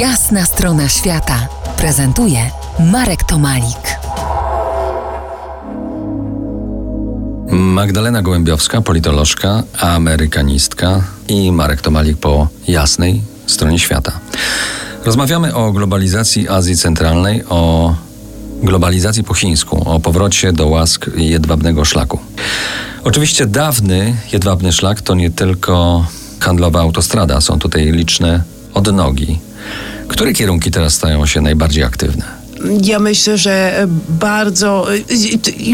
Jasna strona świata prezentuje Marek Tomalik. Magdalena Gołębiowska, politolożka, amerykanistka i Marek Tomalik po jasnej stronie świata. Rozmawiamy o globalizacji Azji Centralnej, o globalizacji po chińsku, o powrocie do łask jedwabnego szlaku. Oczywiście dawny jedwabny szlak to nie tylko handlowa autostrada, są tutaj liczne odnogi. Które kierunki teraz stają się najbardziej aktywne? Ja myślę, że bardzo,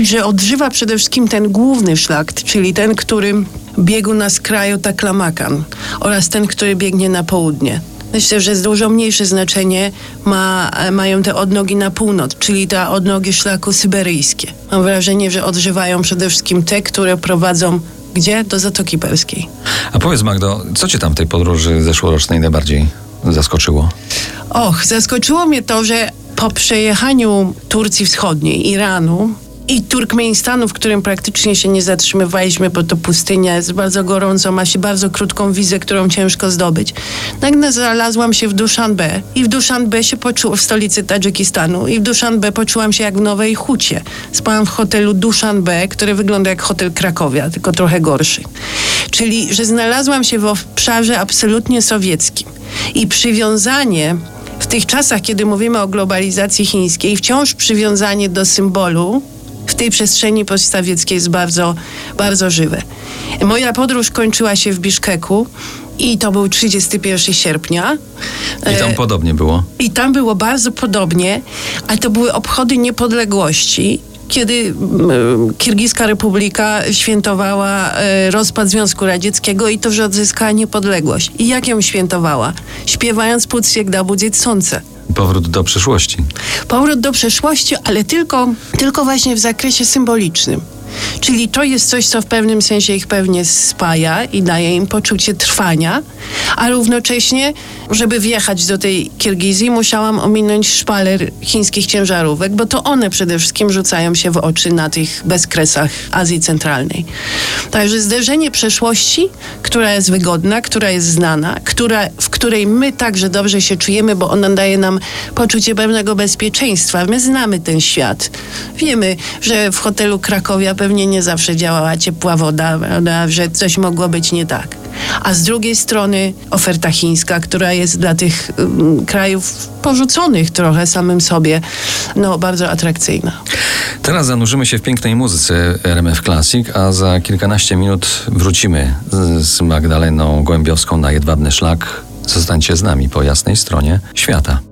że odżywa przede wszystkim ten główny szlak, czyli ten, który biegł na skraju Taklamakan oraz ten, który biegnie na południe. Myślę, że dużo mniejsze znaczenie ma, mają te odnogi na północ, czyli te odnogi szlaku syberyjskie. Mam wrażenie, że odżywają przede wszystkim te, które prowadzą gdzie? Do Zatoki Perskiej. A powiedz Magdo, co cię tam w tej podróży zeszłorocznej najbardziej zaskoczyło? Och, zaskoczyło mnie to, że po przejechaniu Turcji Wschodniej, Iranu i Turkmenistanu, w którym praktycznie się nie zatrzymywaliśmy, bo to pustynia jest bardzo gorąco, ma się bardzo krótką wizę, którą ciężko zdobyć. Nagle znalazłam się w Duszanbe i w Duszanbe się poczułam, w stolicy Tadżykistanu i w Duszanbe poczułam się jak w Nowej Hucie. Spałam w hotelu Duszanbe, który wygląda jak hotel Krakowia, tylko trochę gorszy. Czyli, że znalazłam się w obszarze absolutnie sowieckim i przywiązanie w tych czasach, kiedy mówimy o globalizacji chińskiej, wciąż przywiązanie do symbolu w tej przestrzeni poststawieckiej jest bardzo, bardzo żywe. Moja podróż kończyła się w Biszkeku i to był 31 sierpnia. I tam E, podobnie było. I tam było bardzo podobnie, ale to były obchody niepodległości. Kiedy Kirgiska Republika świętowała e, rozpad Związku Radzieckiego i to, że odzyskała niepodległość. I jak ją świętowała? Śpiewając Putsiek da budzić słońce. Powrót do przeszłości. Powrót do przeszłości, ale tylko, tylko właśnie w zakresie symbolicznym. Czyli to jest coś, co w pewnym sensie ich pewnie spaja i daje im poczucie trwania, a równocześnie, żeby wjechać do tej Kirgizji, musiałam ominąć szpaler chińskich ciężarówek, bo to one przede wszystkim rzucają się w oczy na tych bezkresach Azji Centralnej. Także zderzenie przeszłości, która jest wygodna, która jest znana, która, w której my także dobrze się czujemy, bo ona daje nam poczucie pewnego bezpieczeństwa. My znamy ten świat. Wiemy, że w hotelu Krakowia pewnie nie zawsze działała ciepła woda, prawda, że coś mogło być nie tak. A z drugiej strony oferta chińska, która jest dla tych um, krajów porzuconych trochę samym sobie, no bardzo atrakcyjna. Teraz zanurzymy się w pięknej muzyce RMF Classic, a za kilkanaście minut wrócimy z Magdaleną Gołębiowską na Jedwabny Szlak. Zostańcie z nami po jasnej stronie świata.